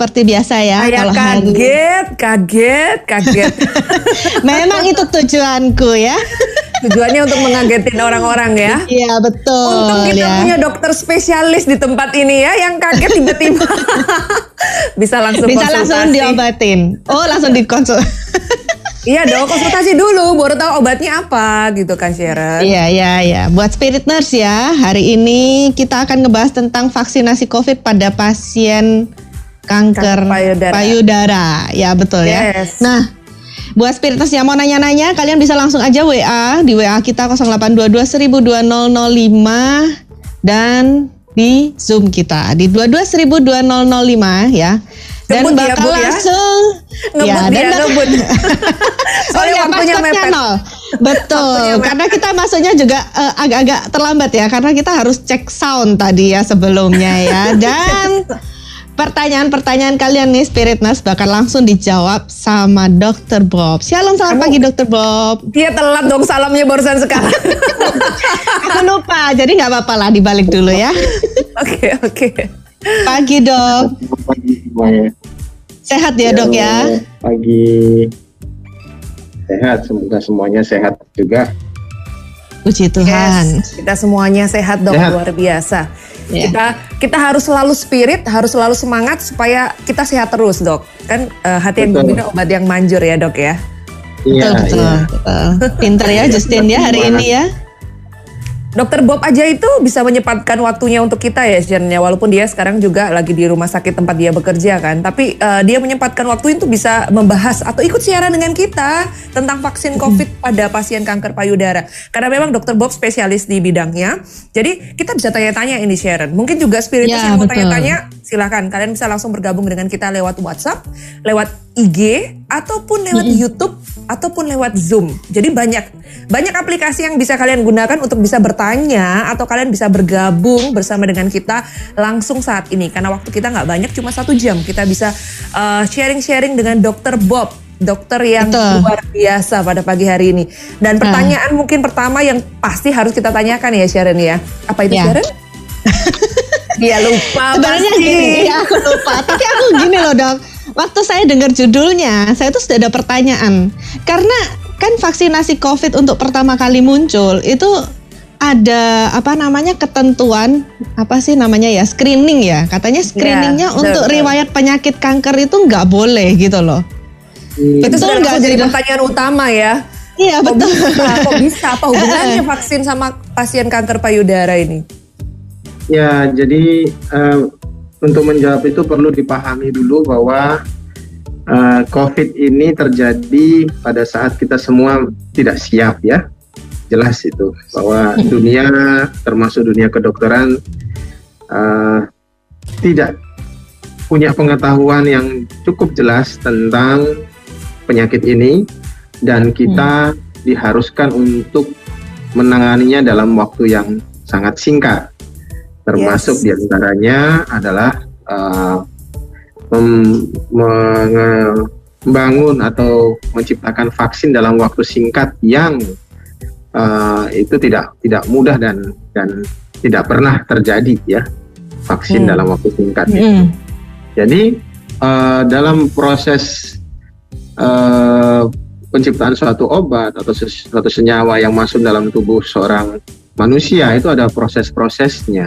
seperti biasa ya. Saya kalau hari- kaget, kaget, kaget. Memang itu tujuanku ya. Tujuannya untuk mengagetin orang-orang ya. Iya betul Untung kita ya. punya dokter spesialis di tempat ini ya, yang kaget tiba-tiba bisa langsung Bisa langsung konsultasi. diobatin. Oh langsung dikonsul. Iya dong, konsultasi dulu, baru tahu obatnya apa gitu kan Sharon. Iya iya iya. Buat spirit nurse ya, hari ini kita akan ngebahas tentang vaksinasi COVID pada pasien kanker, Kanker payudara. payudara. Ya betul ya. Yes. Nah, buat spirit nurse yang mau nanya-nanya, kalian bisa langsung aja WA di WA kita 0822 1000 2005 dan di Zoom kita di 22 1000 2005 ya. Dan Ngebut ya, bakal Bu, ya? langsung Ngebut ya, dan dia, ngebut. Soalnya iya, waktunya passcode-nya mepet. nol. Betul, Waktunya karena kita masuknya juga eh, agak-agak terlambat ya, karena kita harus cek sound tadi ya sebelumnya ya. Dan pertanyaan-pertanyaan kalian nih Spirit Nurse bakal langsung dijawab sama Dr. Bob. Shalom, selamat Kamu- pagi Dr. Bob. Dia telat dong salamnya barusan sekarang. Aku lupa, jadi nggak apa-apa lah dibalik dulu ya. Oke, oke. Pagi dok, pagi semuanya. sehat ya dok ya. Pagi. Sehat, semoga semuanya sehat juga. Puji Tuhan. Yes, kita semuanya sehat dong, Sehat. luar biasa. Ya. Kita kita harus selalu spirit, harus selalu semangat supaya kita sehat terus dok. Kan eh, hati yang gembira obat yang manjur ya dok ya. Betul, betul, iya. betul. Pinter ya Justin ya hari ini ya. Dokter Bob aja itu bisa menyempatkan waktunya untuk kita ya Sharon ya. Walaupun dia sekarang juga lagi di rumah sakit tempat dia bekerja kan. Tapi eh, dia menyempatkan waktu itu bisa membahas atau ikut siaran dengan kita tentang vaksin COVID pada pasien kanker payudara. Karena memang Dokter Bob spesialis di bidangnya. Jadi kita bisa tanya-tanya ini Sharon. Mungkin juga spiritus Ya, yang mau tanya-tanya silahkan. Kalian bisa langsung bergabung dengan kita lewat WhatsApp, lewat IG, ataupun lewat YouTube, ataupun lewat Zoom. Jadi banyak banyak aplikasi yang bisa kalian gunakan untuk bisa bertanya atau kalian bisa bergabung bersama dengan kita langsung saat ini. Karena waktu kita nggak banyak, cuma satu jam. Kita bisa uh, sharing-sharing dengan Dokter Bob. Dokter yang Betul. luar biasa pada pagi hari ini. Dan pertanyaan mungkin pertama yang pasti harus kita tanyakan ya Sharon ya. Apa itu Ya. Sharon? Dia lupa Sebenarnya gini, ya aku lupa. Tapi aku gini loh dok. Waktu saya dengar judulnya, saya tuh sudah ada pertanyaan. Karena kan vaksinasi COVID untuk pertama kali muncul itu ada apa namanya ketentuan apa sih namanya ya screening ya katanya screeningnya Ya, untuk betul. riwayat penyakit kanker itu nggak boleh gitu loh Hmm, Itu sudah nggak jadi pertanyaan utama ya. iya Kok betul bisa? Kok bisa? Apa hubungannya vaksin sama pasien kanker payudara ini? Ya, jadi eh, untuk menjawab itu perlu dipahami dulu bahwa eh, COVID ini terjadi pada saat kita semua tidak siap ya. Jelas itu bahwa dunia termasuk dunia kedokteran eh, tidak punya pengetahuan yang cukup jelas tentang penyakit ini dan kita diharuskan untuk menanganinya dalam waktu yang sangat singkat termasuk Yes. di antaranya adalah uh, membangun atau menciptakan vaksin dalam waktu singkat yang uh, itu tidak tidak mudah dan dan tidak pernah terjadi ya vaksin Hmm. dalam waktu singkat. Mm. Jadi uh, dalam proses uh, penciptaan suatu obat atau suatu senyawa yang masuk dalam tubuh seorang manusia itu ada proses-prosesnya,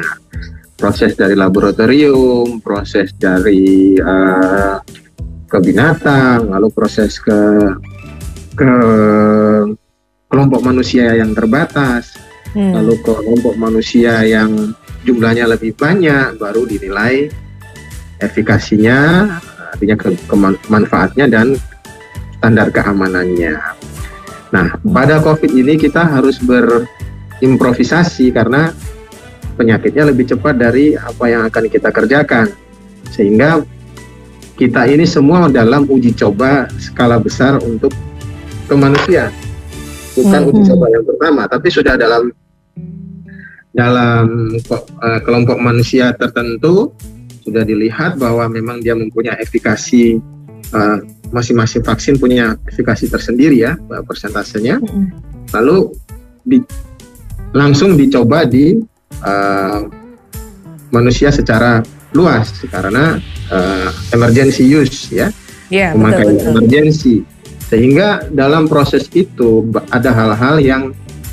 proses dari laboratorium, proses dari uh, ke binatang, lalu proses ke ke kelompok manusia yang terbatas, Hmm. lalu ke kelompok manusia yang jumlahnya lebih banyak baru dinilai efikasinya artinya ke, keman- manfaatnya dan standar keamanannya. Nah, pada COVID ini kita harus berimprovisasi karena penyakitnya lebih cepat dari apa yang akan kita kerjakan. Sehingga kita ini semua dalam uji coba skala besar untuk ke manusia. Bukan Hmm. uji coba yang pertama, tapi sudah dalam dalam eh, kelompok manusia tertentu sudah dilihat bahwa memang dia mempunyai efikasi eh, masing-masing vaksin punya efikasi tersendiri ya eh, persentasenya. Mm. Lalu di- langsung dicoba di eh, manusia secara luas karena uh, emergency use ya, yeah, memakai emergency. Sehingga dalam proses itu ada hal-hal yang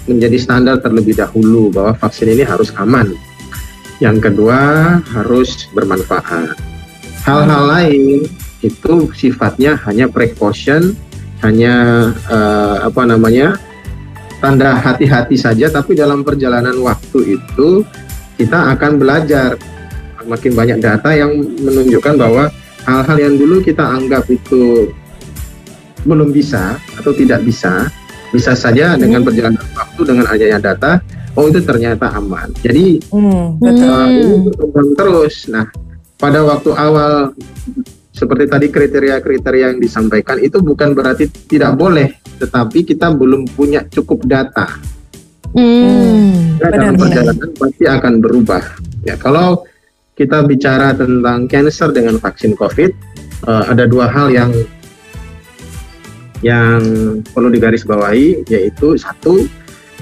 menjadi standar terlebih dahulu bahwa vaksin ini harus aman. Yang kedua harus bermanfaat. Hal-hal lain itu sifatnya hanya precaution, hanya uh, apa namanya tanda hati-hati saja. Tapi dalam perjalanan waktu itu kita akan belajar makin banyak data yang menunjukkan bahwa hal-hal yang dulu kita anggap itu belum bisa atau tidak bisa, bisa saja hmm. dengan perjalanan waktu dengan adanya data, oh itu ternyata aman. Jadi hmm, Uh, ini berkembang terus. Nah, pada waktu awal seperti tadi kriteria-kriteria yang disampaikan itu bukan berarti tidak boleh, tetapi kita belum punya cukup data. Hmm, ya, dalam perjalanan pasti akan berubah. Ya, kalau kita bicara tentang cancer dengan vaksin COVID, uh, ada dua hal yang yang perlu digarisbawahi yaitu satu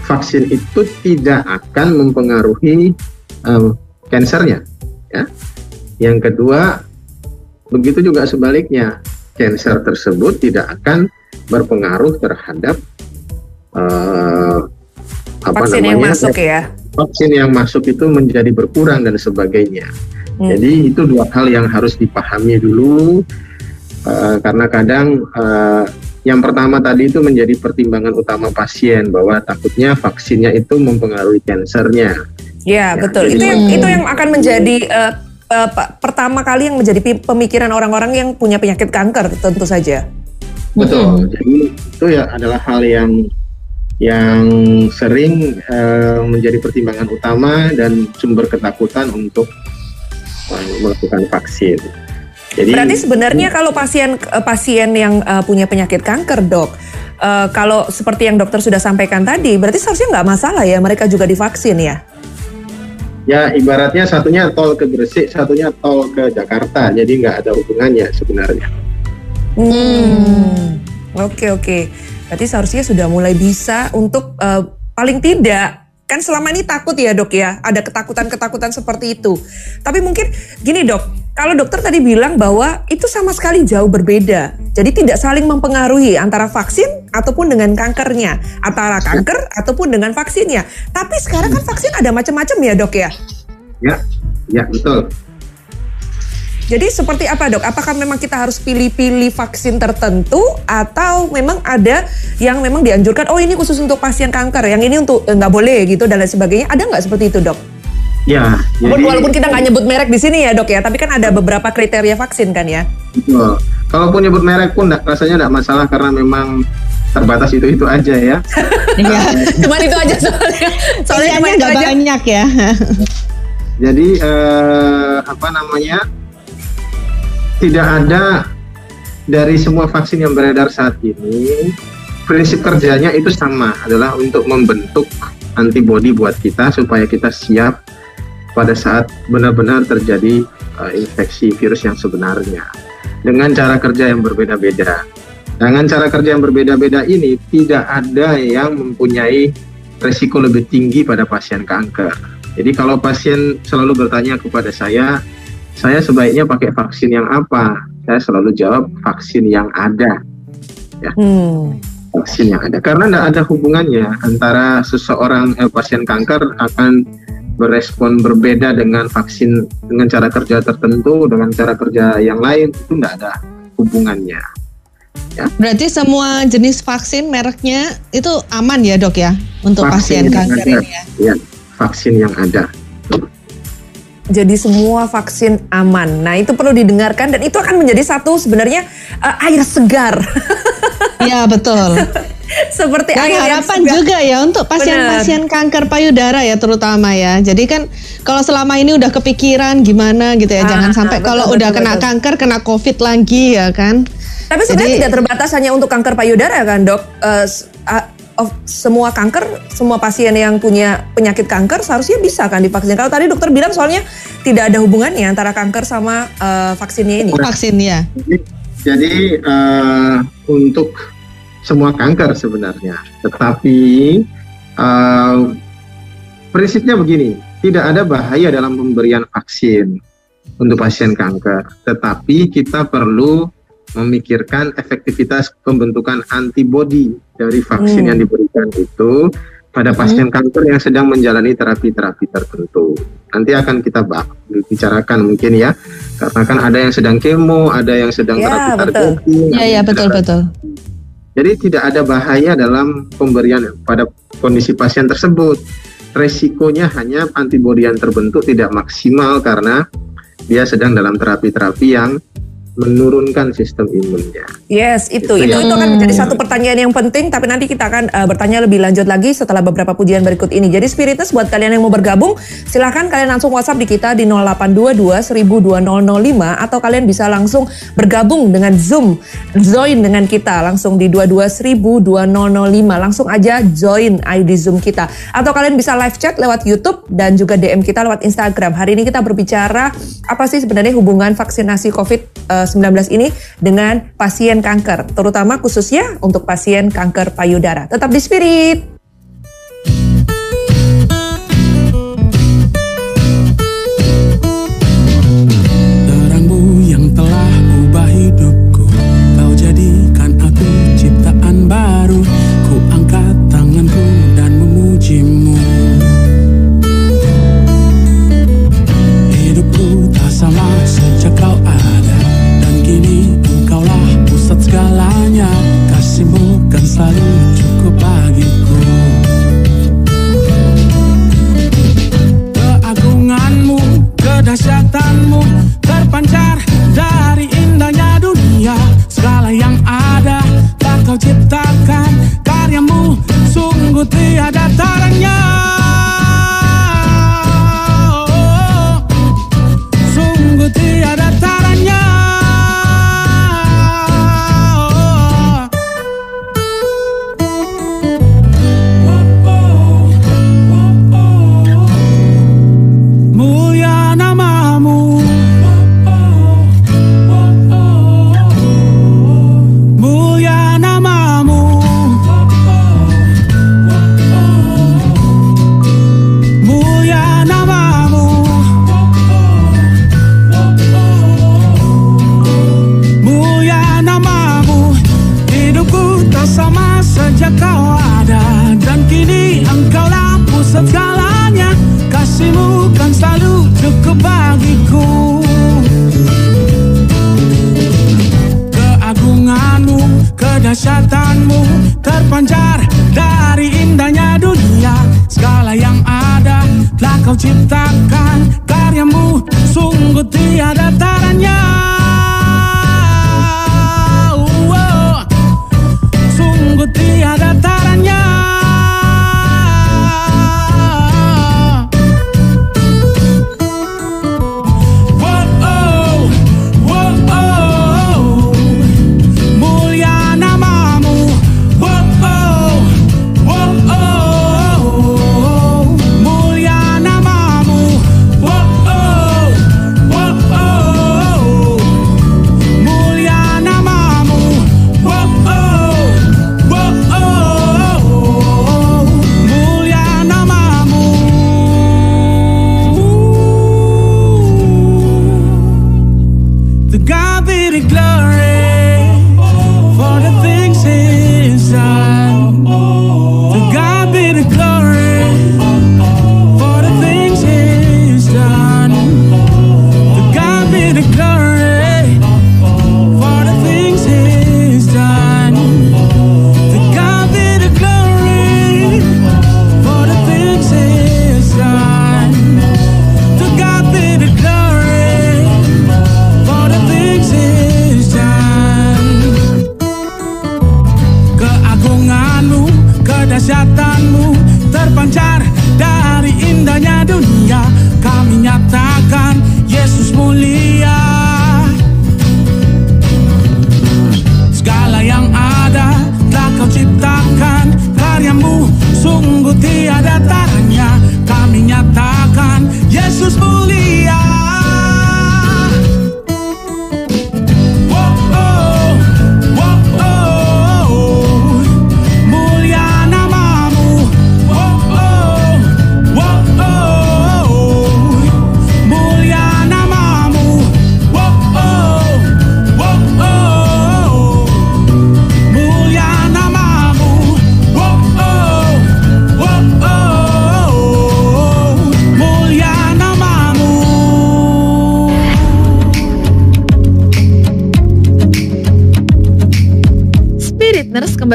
vaksin itu tidak akan mempengaruhi um, kansernya ya yang kedua begitu juga sebaliknya kanker tersebut tidak akan berpengaruh terhadap uh, apa vaksin namanya, yang masuk ya vaksin yang masuk itu menjadi berkurang dan sebagainya hmm. jadi itu dua hal yang harus dipahami dulu uh, karena kadang uh, yang pertama tadi itu menjadi pertimbangan utama pasien bahwa takutnya vaksinnya itu mempengaruhi kansernya. Ya, ya betul. Jadi, itu yang itu yang akan menjadi uh, uh, pertama kali yang menjadi pemikiran orang-orang yang punya penyakit kanker tentu saja. Betul. Hmm. Jadi itu ya adalah hal yang yang sering uh, menjadi pertimbangan utama dan sumber ketakutan untuk uh, melakukan vaksin. Jadi, Berarti sebenarnya kalau pasien eh, pasien yang uh, punya penyakit kanker, dok, uh, kalau seperti yang dokter sudah sampaikan tadi, berarti seharusnya nggak masalah ya mereka juga divaksin ya? Ya ibaratnya satunya tol ke Gresik, satunya tol ke Jakarta, jadi nggak ada hubungannya sebenarnya. Hmm, oke okay, oke. Okay. Berarti seharusnya sudah mulai bisa untuk uh, paling tidak kan selama ini takut ya dok ya, ada ketakutan-ketakutan seperti itu. Tapi mungkin gini dok, kalau dokter tadi bilang bahwa itu sama sekali jauh berbeda. Jadi tidak saling mempengaruhi antara vaksin ataupun dengan kankernya, antara kanker ataupun dengan vaksinnya. Tapi sekarang kan vaksin ada macam-macam ya dok ya? Ya, ya betul. Jadi seperti apa dok? Apakah memang kita harus pilih-pilih vaksin tertentu atau memang ada yang memang dianjurkan? Oh ini khusus untuk pasien kanker, yang ini untuk eh, nggak boleh gitu dan lain sebagainya. Ada nggak seperti itu dok? Ya. Jadi, walaupun kita nggak nyebut merek di sini ya dok ya, tapi kan ada beberapa kriteria vaksin kan ya? Betul. Kalaupun nyebut merek pun gak, rasanya nggak masalah karena memang terbatas itu itu aja ya. Iya. Cuma itu aja soalnya. Soalnya nggak banyak ya. Jadi eh, apa namanya? Tidak ada dari semua vaksin yang beredar saat ini prinsip kerjanya itu sama adalah untuk membentuk antibodi buat kita supaya kita siap pada saat benar-benar terjadi uh, infeksi virus yang sebenarnya dengan cara kerja yang berbeda-beda. Dengan cara kerja yang berbeda-beda ini tidak ada yang mempunyai resiko lebih tinggi pada pasien kanker. Jadi kalau pasien selalu bertanya kepada saya, saya sebaiknya pakai vaksin yang apa? Saya selalu jawab vaksin yang ada. Ya. Hmm. Vaksin yang ada karena tidak ada hubungannya antara seseorang eh, pasien kanker akan berespon berbeda dengan vaksin dengan cara kerja tertentu dengan cara kerja yang lain itu tidak ada hubungannya. Ya. Berarti semua jenis vaksin mereknya itu aman ya dok ya untuk vaksin pasien kanker ini ya? Ya, vaksin yang ada jadi semua vaksin aman. Nah, itu perlu didengarkan dan itu akan menjadi satu sebenarnya uh, air segar. Iya, betul. Seperti dan air harapan juga ya untuk pasien-pasien kanker payudara ya terutama ya. Jadi kan kalau selama ini udah kepikiran gimana gitu ya, ah, jangan sampai betul, kalau betul, udah betul, kena betul. kanker kena Covid lagi ya kan. Tapi sebenarnya tidak terbatas hanya untuk kanker payudara kan, Dok. Uh, of semua kanker, semua pasien yang punya penyakit kanker seharusnya bisa kan divaksin. Kalau tadi dokter bilang soalnya tidak ada hubungannya antara kanker sama uh, vaksinnya ini. Vaksinnya. Jadi, uh, untuk semua kanker sebenarnya, tetapi uh, prinsipnya begini, tidak ada bahaya dalam pemberian vaksin. untuk pasien kanker. Tetapi kita perlu memikirkan efektivitas pembentukan antibodi dari vaksin Hmm. yang diberikan itu pada pasien kanker yang sedang menjalani terapi-terapi tertentu. Nanti akan kita bicarakan mungkin ya, karena kan ada yang sedang kemo, ada yang sedang Ya, terapi betul. targeting. Iya, iya, betul, betul. Jadi tidak ada bahaya dalam pemberian pada kondisi pasien tersebut. Resikonya hanya antibodi yang terbentuk tidak maksimal karena dia sedang dalam terapi-terapi yang menurunkan sistem imunnya. Yes, itu Itu itu yang- itu akan menjadi satu pertanyaan yang penting. Tapi nanti kita akan uh, bertanya lebih lanjut lagi setelah beberapa pujian berikut ini. Jadi Spiritus buat kalian yang mau bergabung, silahkan kalian langsung WhatsApp di kita di 0822 102005 atau kalian bisa langsung bergabung dengan Zoom, join dengan kita langsung di 22 102005. Langsung aja join ID Zoom kita. Atau kalian bisa live chat lewat YouTube dan juga DM kita lewat Instagram. Hari ini kita berbicara apa sih sebenarnya hubungan vaksinasi COVID-19 ini dengan pasien kanker, terutama khususnya untuk pasien kanker payudara. Tetap di Spirit.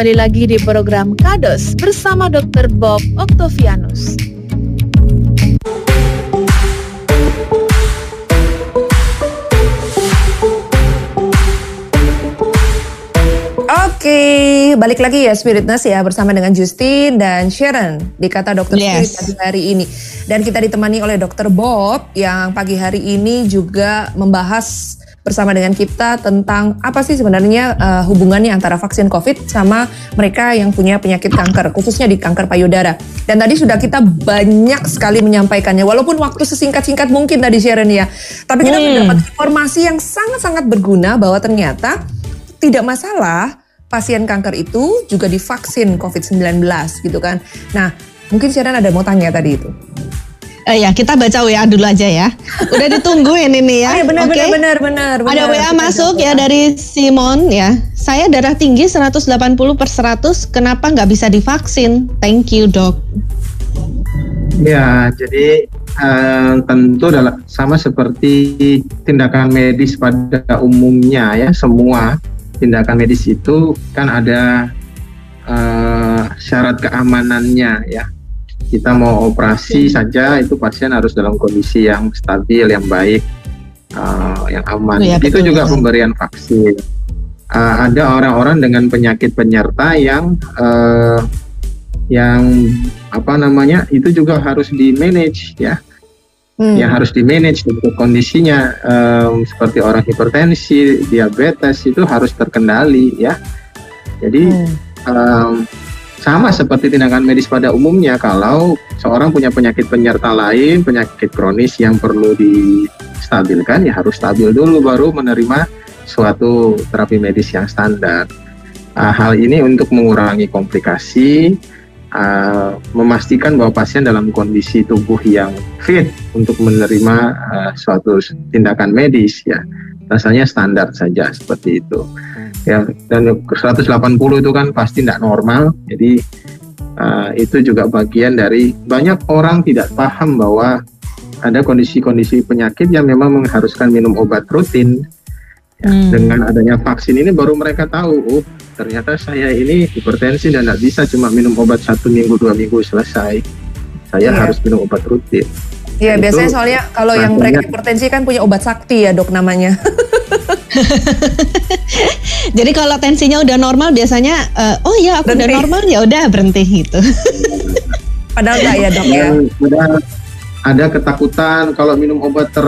Kembali lagi di program Kados bersama Dr. Bob Octavianus. Oke, balik lagi ya Spiritness ya bersama dengan Justin dan Sharon di kata Dokter Yes. Spirit pagi hari ini. Dan kita ditemani oleh Dokter Bob yang pagi hari ini juga membahas bersama dengan kita tentang apa sih sebenarnya uh, hubungannya antara vaksin COVID sama mereka yang punya penyakit kanker, khususnya di kanker payudara. Dan tadi sudah kita banyak sekali menyampaikannya, walaupun waktu sesingkat-singkat mungkin tadi Sharon ya. Tapi kita Hmm. mendapat informasi yang sangat-sangat berguna bahwa ternyata tidak masalah pasien kanker itu juga divaksin COVID-19 gitu kan. Nah, mungkin Sharon ada mau tanya tadi itu. Eh, ya kita baca WA dulu aja ya. Udah ditungguin ini ya. Oh, iya, benar, Oke. benar, benar, benar, Ada. WA Kita masuk jawab ya dari Simon ya. Saya darah tinggi 180 per 100, kenapa nggak bisa divaksin? Thank you dok. Ya, jadi eh, tentu dalam sama seperti tindakan medis pada umumnya ya, semua tindakan medis itu kan ada eh, syarat keamanannya ya. Kita mau operasi saja itu pasien harus dalam kondisi yang stabil, yang baik, eh, yang aman. Oh ya, itu betul, juga betul. pemberian vaksin. Eh, ada orang-orang dengan penyakit penyerta yang eh, yang apa namanya itu juga harus di manage ya Hmm. yang harus di manage untuk kondisinya em, seperti orang hipertensi diabetes itu harus terkendali ya jadi Hmm. em, sama seperti tindakan medis pada umumnya kalau seorang punya penyakit penyerta lain penyakit kronis yang perlu distabilkan ya harus stabil dulu baru menerima suatu terapi medis yang standar. Ah, hal ini untuk mengurangi komplikasi uh, memastikan bahwa pasien dalam kondisi tubuh yang fit untuk menerima uh, suatu tindakan medis ya. Rasanya standar saja seperti itu ya dan 180 itu kan pasti tidak normal jadi uh, itu juga bagian dari banyak orang tidak paham bahwa ada kondisi-kondisi penyakit yang memang mengharuskan minum obat rutin Ya, Hmm. dengan adanya vaksin ini baru mereka tahu oh ternyata saya ini hipertensi dan tidak bisa cuma minum obat satu minggu dua minggu selesai saya Iya. harus minum obat rutin Iya, Itu biasanya soalnya kalau yang mereka hipertensi kan punya obat sakti ya, Dok namanya. Jadi kalau tensinya udah normal biasanya eh, oh ya aku udah Berhenti. normal ya udah berhenti gitu. Padahal enggak ya, Dok ya. ada ada ketakutan kalau minum obat ter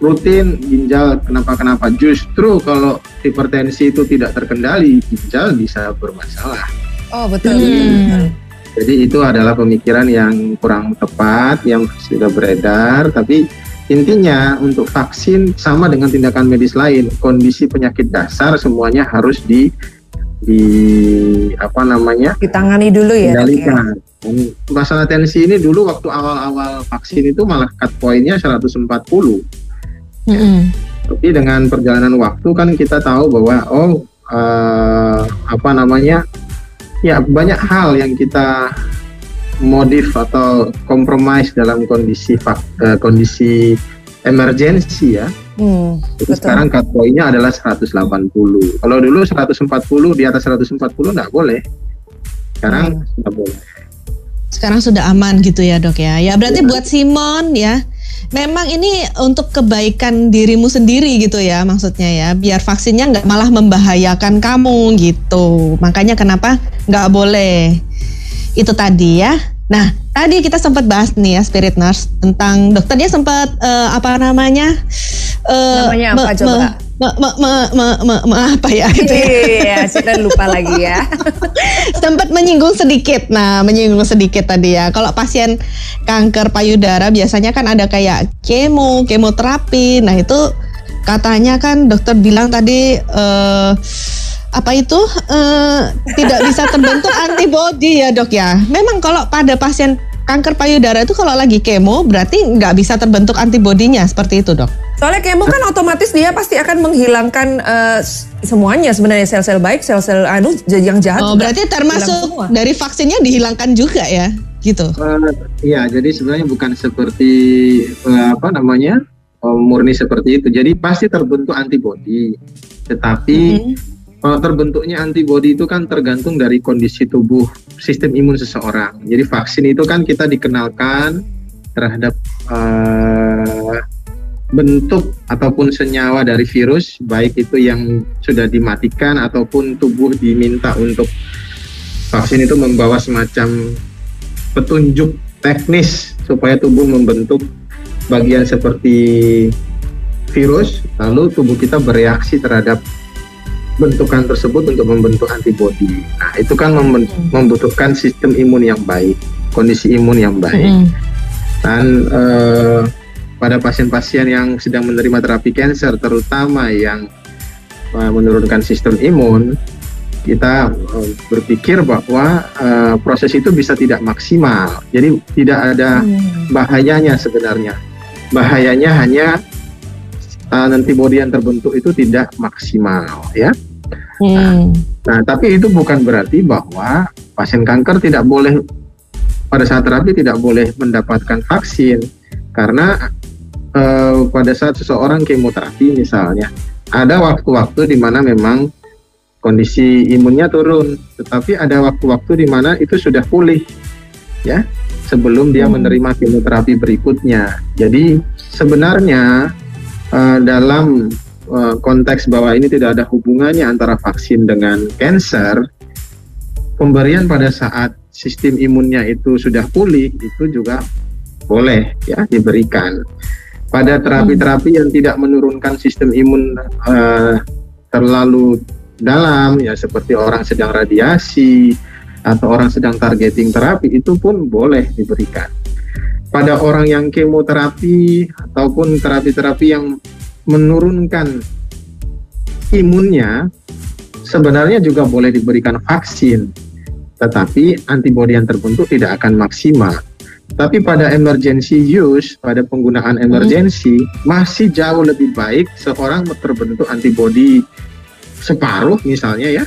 rutin ginjal kenapa kenapa justru kalau hipertensi itu tidak terkendali ginjal bisa bermasalah Oh, betul. Hmm. betul, betul. Jadi itu adalah pemikiran yang kurang tepat yang sudah beredar tapi intinya untuk vaksin sama dengan tindakan medis lain kondisi penyakit dasar semuanya harus di di apa namanya Ditangani dulu ya, ya. kendalikan. Dan Masalah tensi ini dulu waktu awal-awal vaksin itu malah cut pointnya 140 Mm-mm. tapi dengan perjalanan waktu kan kita tahu bahwa oh eh, apa namanya ya banyak hal yang kita modif atau kompromis dalam kondisi eh, kondisi emergensi ya. Hmm, Jadi Betul. sekarang cut point-nya adalah 180. Kalau dulu 140 di atas 140 nggak boleh. Sekarang Hmm. nggak boleh. Sekarang sudah aman gitu ya dok ya. Ya berarti Ya. buat Simon ya. Memang ini untuk kebaikan dirimu sendiri gitu ya maksudnya ya. Biar vaksinnya nggak malah membahayakan kamu gitu. Makanya kenapa nggak boleh itu tadi ya. Nah tadi kita sempat bahas nih ya Spirit Nurse tentang dokternya sempat eh, apa namanya? Eh, Namanya apa coba? Me- me- me- me- me- me- apa ya itu ya? Iya, saya lupa lagi ya. sempat menyinggung sedikit. Nah, menyinggung sedikit tadi ya. Kalau pasien kanker payudara biasanya kan ada kayak kemo, kemoterapi. Nah, itu katanya kan dokter bilang tadi eh apa itu eh, tidak bisa terbentuk antibodi ya, Dok ya. Memang kalau pada pasien kanker payudara itu kalau lagi kemo berarti nggak bisa terbentuk antibodinya seperti itu, Dok. Soalnya kemo kan otomatis dia pasti akan menghilangkan s- semuanya sebenarnya sel-sel baik, sel-sel anu yang jahat. Oh, berarti termasuk dari vaksinnya dihilangkan juga ya, gitu. Eh, Iya, jadi sebenarnya bukan seperti eh, apa namanya eh, murni seperti itu. Jadi pasti terbentuk antibodi, tetapi Mhm. uh, terbentuknya antibodi itu kan tergantung dari kondisi tubuh sistem imun seseorang. Jadi vaksin itu kan kita dikenalkan terhadap uh, bentuk ataupun senyawa dari virus, baik itu yang sudah dimatikan ataupun tubuh diminta untuk vaksin itu membawa semacam petunjuk teknis supaya tubuh membentuk bagian seperti virus, lalu tubuh kita bereaksi terhadap bentukan tersebut untuk membentuk antibodi. Nah, itu kan mem- membutuhkan sistem imun yang baik, kondisi imun yang baik. Mm. Dan eh, pada pasien-pasien yang sedang menerima terapi cancer, terutama yang eh, menurunkan sistem imun, kita eh, berpikir bahwa eh, proses itu bisa tidak maksimal. Jadi tidak ada bahayanya sebenarnya. Bahayanya hanya uh, antibodi yang terbentuk itu tidak maksimal, ya. Hmm. Nah, tapi itu bukan berarti bahwa pasien kanker tidak boleh pada saat terapi tidak boleh mendapatkan vaksin karena eh, pada saat seseorang kemoterapi misalnya ada waktu-waktu di mana memang kondisi imunnya turun, tetapi ada waktu-waktu di mana itu sudah pulih, ya sebelum dia Hmm. menerima kemoterapi berikutnya. Jadi sebenarnya eh, dalam eh, konteks bahwa ini tidak ada hubungannya antara vaksin dengan cancer, pemberian pada saat sistem imunnya itu sudah pulih itu juga boleh ya diberikan. Pada terapi-terapi yang tidak menurunkan sistem imun eh, terlalu dalam ya seperti orang sedang radiasi atau orang sedang targeting terapi itu pun boleh diberikan. Pada orang yang kemoterapi ataupun terapi-terapi yang menurunkan imunnya sebenarnya juga boleh diberikan vaksin tetapi antibodi yang terbentuk tidak akan maksimal. Tapi pada emergency use, pada penggunaan emergency, masih jauh lebih baik seorang terbentuk antibodi separuh misalnya ya,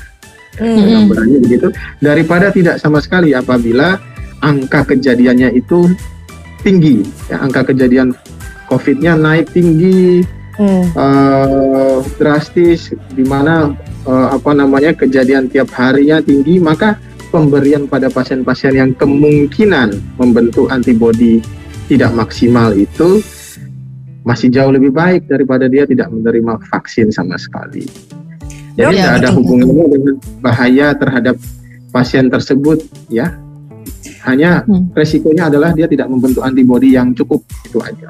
Hmm. gambarannya begitu, daripada tidak sama sekali apabila angka kejadiannya itu tinggi, ya, angka kejadian COVID-nya naik tinggi, Hmm. eh, drastis di mana eh, apa namanya kejadian tiap harinya tinggi maka pemberian pada pasien-pasien yang kemungkinan membentuk antibodi tidak maksimal itu masih jauh lebih baik daripada dia tidak menerima vaksin sama sekali. Jadi tidak ya, ada betul. hubungannya dengan bahaya terhadap pasien tersebut ya. Hanya Hmm. resikonya adalah dia tidak membentuk antibodi yang cukup itu aja.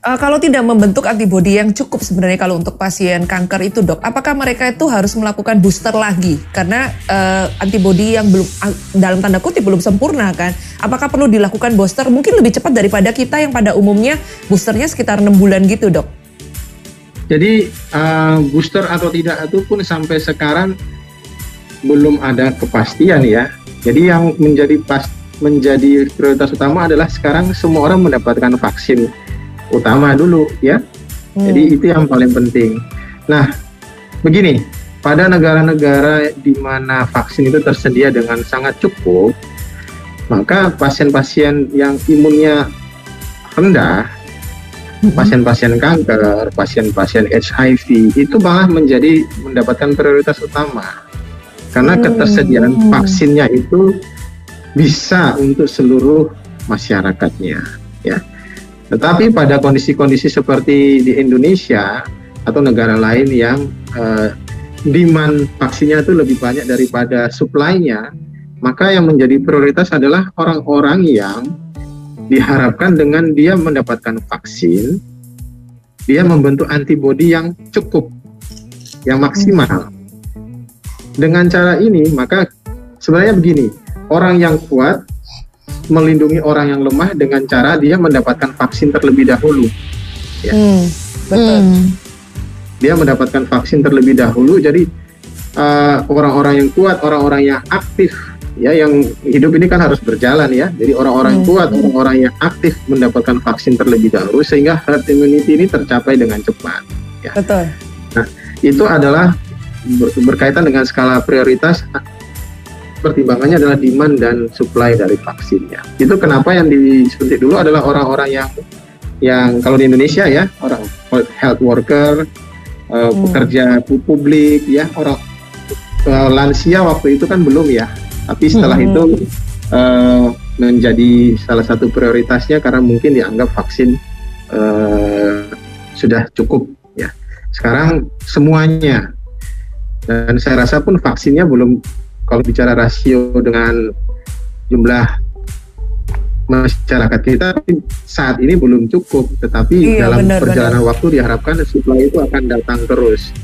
Eh, kalau tidak membentuk antibodi yang cukup sebenarnya kalau untuk pasien kanker itu dok, apakah mereka itu harus melakukan booster lagi? Karena eh, antibodi yang belum ah, dalam tanda kutip belum sempurna kan? Apakah perlu dilakukan booster? Mungkin lebih cepat daripada kita yang pada umumnya boosternya sekitar enam bulan gitu dok. Jadi uh, booster atau tidak itu pun sampai sekarang belum ada kepastian ya. Jadi yang menjadi pas menjadi prioritas utama adalah sekarang semua orang mendapatkan vaksin utama dulu ya. Jadi itu yang paling penting. Nah, begini, pada negara-negara di mana vaksin itu tersedia dengan sangat cukup, maka pasien-pasien yang imunnya rendah pasien-pasien kanker, pasien-pasien HIV itu malah menjadi mendapatkan prioritas utama karena Hmm. ketersediaan vaksinnya itu bisa untuk seluruh masyarakatnya ya. Tetapi pada kondisi-kondisi seperti di Indonesia atau negara lain yang eh, demand vaksinnya itu lebih banyak daripada supply-nya, maka yang menjadi prioritas adalah orang-orang yang diharapkan dengan dia mendapatkan vaksin, dia membentuk antibodi yang cukup, yang maksimal. Dengan cara ini, maka sebenarnya begini, orang yang kuat melindungi orang yang lemah dengan cara dia mendapatkan vaksin terlebih dahulu. Ya. Hmm, betul. Hmm. Dia mendapatkan vaksin terlebih dahulu, jadi eh, orang-orang yang kuat, orang-orang yang aktif, ya yang hidup ini kan harus berjalan ya. Jadi orang-orang yang Hmm. kuat, orang-orang yang aktif mendapatkan vaksin terlebih dahulu sehingga herd immunity ini tercapai dengan cepat. Betul. Itu adalah ber- berkaitan dengan skala prioritas. Pertimbangannya adalah demand dan supply dari vaksinnya. Itu kenapa yang disuntik dulu adalah orang-orang yang yang kalau di Indonesia ya orang health worker, eh, Hmm. pekerja pu- publik ya orang eh, lansia waktu itu kan belum ya, tapi setelah Hmm. itu eh, menjadi salah satu prioritasnya karena mungkin dianggap vaksin sudah cukup ya. Sekarang semuanya dan saya rasa pun vaksinnya belum kalau bicara rasio dengan jumlah masyarakat kita saat ini belum cukup, tetapi Iya, dalam benar, perjalanan waktu diharapkan supply itu akan datang terus.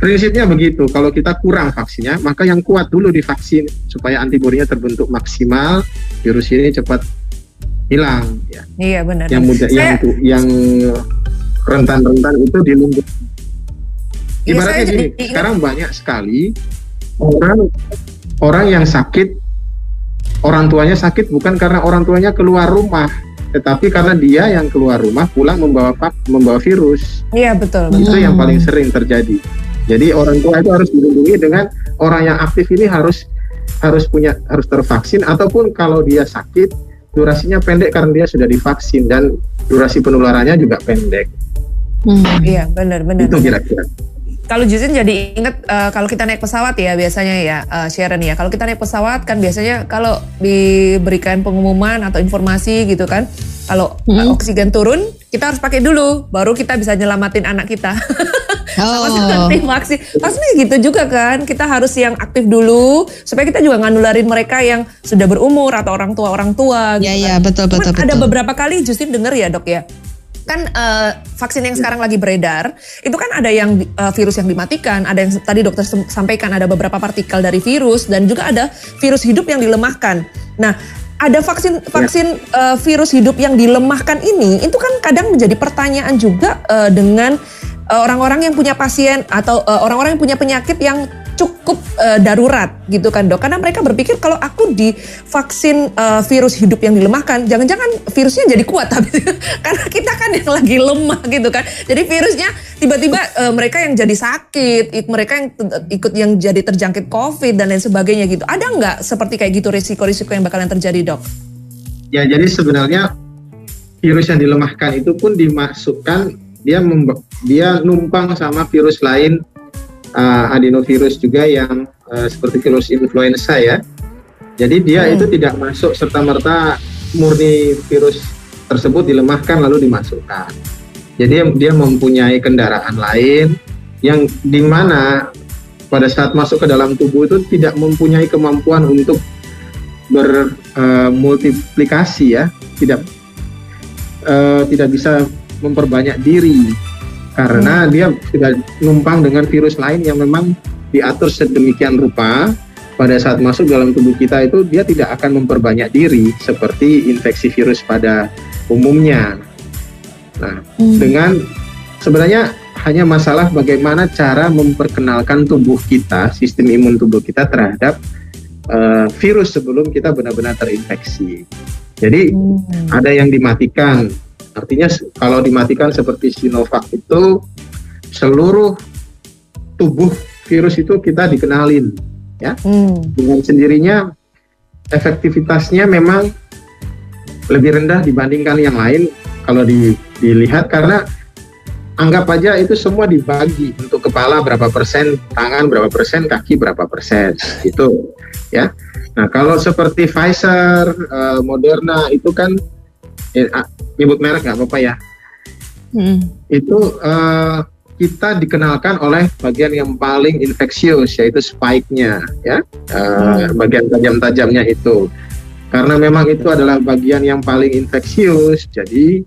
Prinsipnya begitu, kalau kita kurang vaksinnya, maka yang kuat dulu divaksin supaya antibodinya terbentuk maksimal, virus ini cepat hilang. Ya. Iya benar. Yang yang Saya- itu, yang rentan-rentan itu dilindungi. Iya, Ibaratnya saya gini, jadi sekarang banyak sekali orang orang yang sakit, orang tuanya sakit bukan karena orang tuanya keluar rumah, tetapi karena dia yang keluar rumah pulang membawa pak- membawa virus. Iya betul. Hmm. Itu yang paling sering terjadi. Jadi orang tua itu harus dilindungi dengan orang yang aktif ini harus harus punya harus tervaksin ataupun kalau dia sakit durasinya pendek karena dia sudah divaksin dan durasi penularannya juga pendek. Hmm. Iya benar-benar. Itu kira-kira. Kalau Justin jadi inget eh, kalau kita naik pesawat ya biasanya ya eh, Sharon ya. Kalau kita naik pesawat kan biasanya kalau diberikan pengumuman atau informasi gitu kan, kalau Hmm. oksigen turun kita harus pakai dulu, baru kita bisa nyelamatin anak kita. Sama Oh. seperti vaksin. Pasti gitu juga kan. Kita harus yang aktif dulu supaya kita juga nggak nularin mereka yang sudah berumur atau orang tua orang tua. Ya gitu ya kan. betul betul Cuman ada betul. beberapa kali Justin denger ya dok ya. Kan eh, vaksin yang sekarang lagi beredar, itu kan ada yang eh, virus yang dimatikan, ada yang tadi dokter sampaikan ada beberapa partikel dari virus dan juga ada virus hidup yang dilemahkan. Nah, ada vaksin vaksin eh, virus hidup yang dilemahkan ini, itu kan kadang menjadi pertanyaan juga eh, dengan orang-orang yang punya pasien atau orang-orang yang punya penyakit yang cukup eh, darurat gitu kan dok. Karena mereka berpikir kalau aku divaksin eh, virus hidup yang dilemahkan jangan-jangan virusnya jadi kuat tapi karena kita kan yang lagi lemah gitu kan. Jadi virusnya tiba-tiba eh, mereka yang jadi sakit mereka yang ikut yang jadi terjangkit covid dan lain sebagainya gitu. Ada nggak seperti kayak gitu risiko-risiko yang bakalan terjadi dok? Ya jadi sebenarnya virus yang dilemahkan itu pun dimasukkan dia dia numpang sama virus lain uh, adenovirus juga yang uh, seperti virus influenza ya. Jadi dia Hmm. itu tidak masuk serta merta murni virus tersebut dilemahkan lalu dimasukkan. Jadi dia mempunyai kendaraan lain yang di mana pada saat masuk ke dalam tubuh itu tidak mempunyai kemampuan untuk bermultiplikasi ya, tidak eh, tidak bisa memperbanyak diri karena dia sudah numpang dengan virus lain yang memang diatur sedemikian rupa pada saat masuk dalam tubuh kita itu dia tidak akan memperbanyak diri seperti infeksi virus pada umumnya. Nah, Hmm. dengan sebenarnya hanya masalah bagaimana cara memperkenalkan tubuh kita, sistem imun tubuh kita terhadap eh, virus sebelum kita benar-benar terinfeksi. Jadi ada yang dimatikan. Artinya kalau dimatikan seperti Sinovac itu seluruh tubuh virus itu kita dikenalin Hmm. dengan sendirinya efektivitasnya memang lebih rendah dibandingkan yang lain kalau di- dilihat karena anggap aja itu semua dibagi untuk kepala berapa persen, tangan berapa persen, kaki berapa persen itu ya. Nah kalau seperti Pfizer, eh, Moderna itu kan eh, nyebut merek nggak apa-apa ya Hmm. itu eh, kita dikenalkan oleh bagian yang paling infeksius yaitu spike-nya ya Eh, bagian tajam-tajamnya itu karena memang itu adalah bagian yang paling infeksius jadi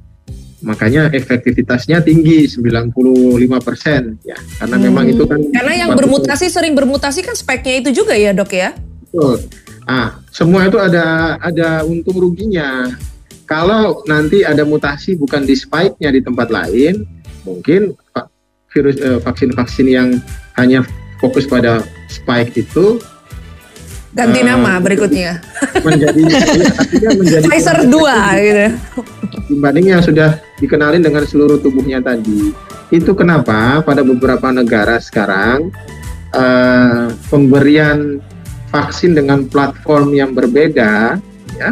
makanya efektivitasnya tinggi 95% ya karena Hmm. memang itu kan karena yang bermutasi sering bermutasi kan spike-nya itu juga ya dok ya Betul. Ah, semua itu ada ada untung ruginya. Kalau nanti ada mutasi bukan di spike-nya di tempat lain, mungkin virus eh, vaksin-vaksin yang hanya fokus pada spike itu ganti Eh, nama berikutnya menjadi menjadi Pfizer 2 gitu dibanding yang sudah dikenalin dengan seluruh tubuhnya tadi. Itu kenapa pada beberapa negara sekarang eh, pemberian vaksin dengan platform yang berbeda, ya,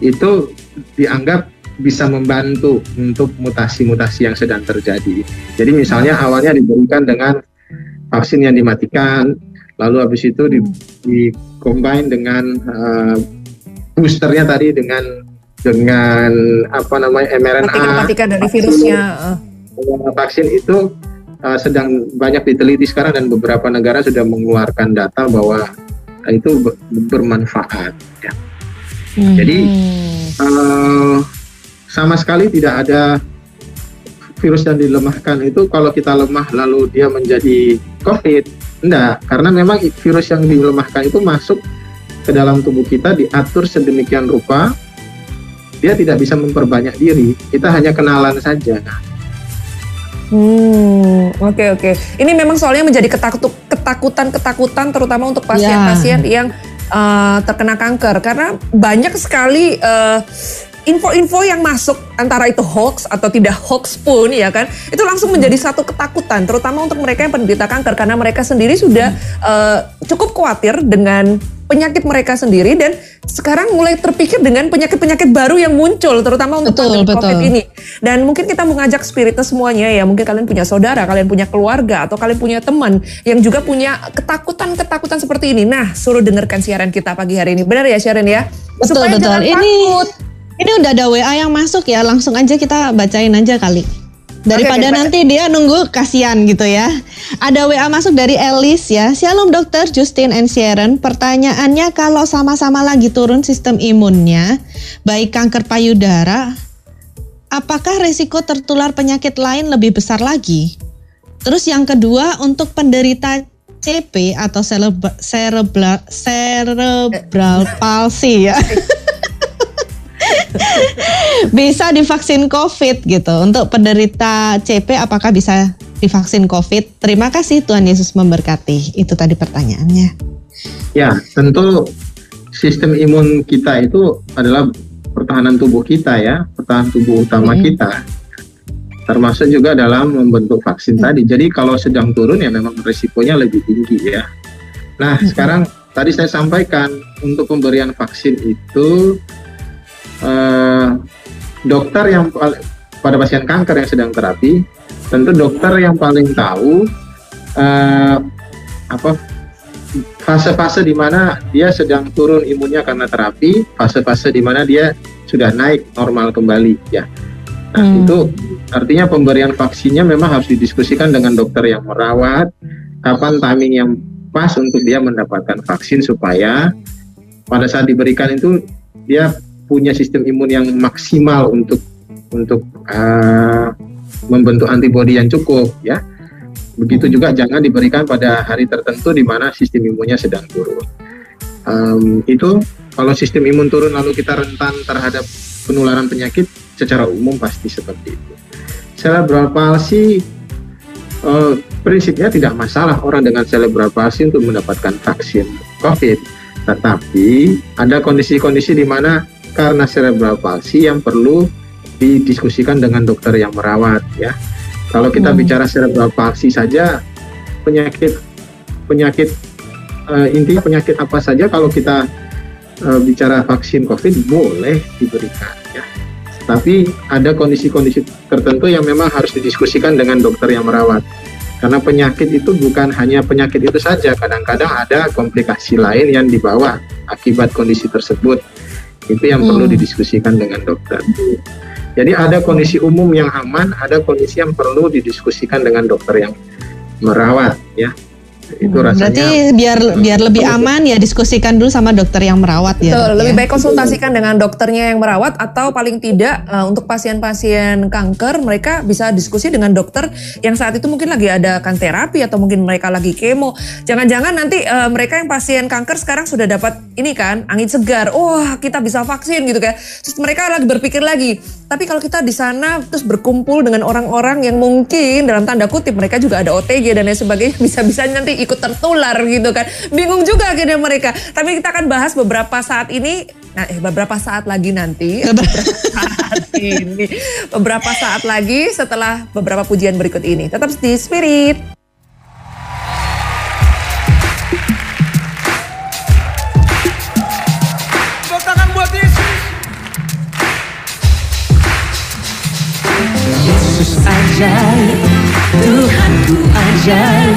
itu dianggap bisa membantu untuk mutasi-mutasi yang sedang terjadi. Jadi misalnya awalnya diberikan dengan vaksin yang dimatikan, lalu habis itu di, di combine dengan uh, boosternya tadi dengan dengan apa namanya mRNA Partikel-partikel dari virusnya. eh. vaksin itu uh, sedang banyak diteliti sekarang dan beberapa negara sudah mengeluarkan data bahwa itu ber- bermanfaat. ya. Jadi uh, sama sekali tidak ada virus yang dilemahkan. Itu kalau kita lemah lalu dia menjadi COVID, enggak, karena memang virus yang dilemahkan itu masuk ke dalam tubuh kita diatur sedemikian rupa dia tidak bisa memperbanyak diri, kita hanya kenalan saja. Hmm, oke oke. Ini memang soalnya menjadi ketakut ketakutan ketakutan terutama untuk pasien-pasien yang eh, terkena kanker. Karena banyak sekali eh, info-info yang masuk antara itu hoax atau tidak hoax pun ya kan itu langsung menjadi satu ketakutan terutama untuk mereka yang penderita kanker. Karena mereka sendiri sudah eh, cukup khawatir dengan penyakit mereka sendiri dan sekarang mulai terpikir dengan penyakit-penyakit baru yang muncul terutama untuk Betul, pandemi COVID betul. ini. Dan mungkin kita mengajak spiritus semuanya ya, mungkin kalian punya saudara, kalian punya keluarga atau kalian punya teman yang juga punya ketakutan-ketakutan seperti ini. Nah, suruh dengarkan siaran kita pagi hari ini. Benar ya Sharon ya? Betul Supaya betul. jangan Ini takut. ini udah ada WA yang masuk ya, langsung aja kita bacain aja kali. Daripada oke, nanti dia nunggu kasihan gitu ya. Ada WA masuk dari Elis ya. Shalom dokter Justin and Sharon. Pertanyaannya kalau sama-sama lagi turun sistem imunnya, baik kanker payudara, apakah risiko tertular penyakit lain lebih besar lagi? Terus yang kedua untuk penderita CP atau cerebral, cerebral palsy ya. bisa divaksin COVID gitu. Untuk penderita CP apakah bisa divaksin COVID? Terima kasih Tuhan Yesus memberkati. Itu tadi pertanyaannya. Ya, tentu sistem imun kita itu adalah pertahanan tubuh kita ya, pertahanan tubuh utama Mm. kita. Termasuk juga dalam membentuk vaksin tadi. Jadi kalau sedang turun ya memang risikonya lebih tinggi ya. Nah, sekarang tadi saya sampaikan untuk pemberian vaksin itu eh, dokter yang pada pasien kanker yang sedang terapi, tentu dokter yang paling tahu eh, apa fase-fase di mana dia sedang turun imunnya karena terapi, fase-fase di mana dia sudah naik normal kembali ya. Nah, Hmm. itu artinya pemberian vaksinnya memang harus didiskusikan dengan dokter yang merawat, kapan timing yang pas untuk dia mendapatkan vaksin supaya pada saat diberikan itu dia punya sistem imun yang maksimal untuk untuk uh, membentuk antibodi yang cukup ya. Begitu juga jangan diberikan pada hari tertentu di mana sistem imunnya sedang turun. Em, itu kalau sistem imun turun lalu kita rentan terhadap penularan penyakit secara umum pasti seperti itu. Cerebral palsy eh, prinsipnya tidak masalah orang dengan cerebral palsy untuk mendapatkan vaksin COVID. Tetapi ada kondisi-kondisi di mana karena cerebral palsy yang perlu didiskusikan dengan dokter yang merawat ya. Kalau kita Hmm. bicara cerebral palsy saja penyakit penyakit eh, intinya penyakit apa saja kalau kita eh, bicara vaksin COVID boleh diberikan ya. Tapi ada kondisi-kondisi tertentu yang memang harus didiskusikan dengan dokter yang merawat. Karena penyakit itu bukan hanya penyakit itu saja, kadang-kadang ada komplikasi lain yang dibawa akibat kondisi tersebut. Itu yang perlu Hmm. didiskusikan dengan dokter. Jadi ada kondisi umum yang aman, ada kondisi yang perlu didiskusikan dengan dokter yang merawat ya. Itu rasanya Berarti biar biar lebih aman ya diskusikan dulu sama dokter yang merawat ya. Betul, lebih ya. baik konsultasikan dengan dokternya yang merawat atau paling tidak eh, untuk pasien-pasien kanker mereka bisa diskusi dengan dokter yang saat itu mungkin lagi ada kan terapi atau mungkin mereka lagi kemo. Jangan-jangan nanti eh, mereka yang pasien kanker sekarang sudah dapat ini kan angin segar. Wah, kita bisa vaksin gitu kan. Terus mereka lagi berpikir lagi, tapi kalau kita di sana terus berkumpul dengan orang-orang yang mungkin dalam tanda kutip mereka juga ada OTG dan lain sebagainya bisa-bisa nanti ikut tertular gitu kan. Bingung juga akhirnya mereka. Tapi kita akan bahas beberapa saat ini Nah, eh, beberapa saat lagi nanti, beberapa saat ini, beberapa saat lagi setelah beberapa pujian berikut ini. Tetap di Spirit. Yesus ajaib, Tuhanku ajaib,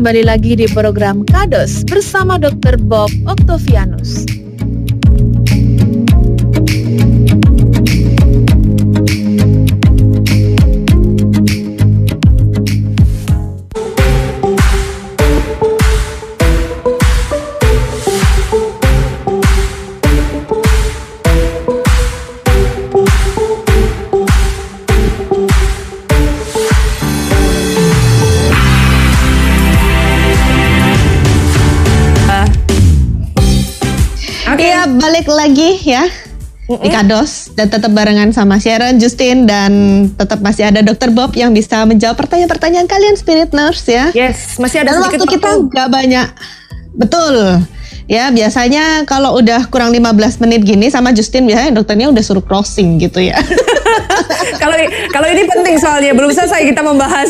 kembali lagi di program Kados bersama Dr. Bob Octavianus. Lagi ya di Kados dan tetap barengan sama Sharon, Justin dan tetap masih ada Dr. Bob yang bisa menjawab pertanyaan-pertanyaan kalian Spirit Nurse ya. Yes, masih ada Dan waktu kita nggak banyak. Betul. Ya, biasanya kalau udah kurang 15 menit gini sama Justin biasanya dokternya udah suruh crossing gitu ya. Kalau kalau ini penting soalnya belum selesai kita membahas.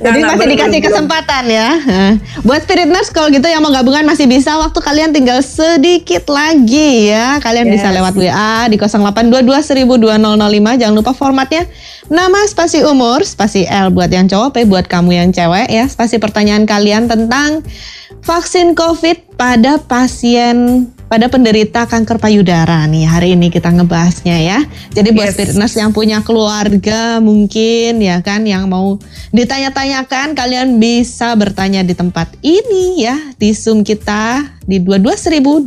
Jadi masih dikasih kesempatan ya. Nah, Buat Spirit Nurse kalau gitu yang mau gabungan masih bisa waktu kalian tinggal sedikit lagi ya. Kalian Yes. bisa lewat WA di 0822 Jangan lupa formatnya nama spasi umur, spasi L buat yang cowok, P buat kamu yang cewek ya. Spasi pertanyaan kalian tentang vaksin COVID pada pasien pada penderita kanker payudara nih hari ini kita ngebahasnya ya. Jadi buat Yes. Nurse yang punya keluarga mungkin ya kan yang mau ditanya-tanyakan kalian bisa bertanya di tempat ini ya di Zoom kita di 22.2005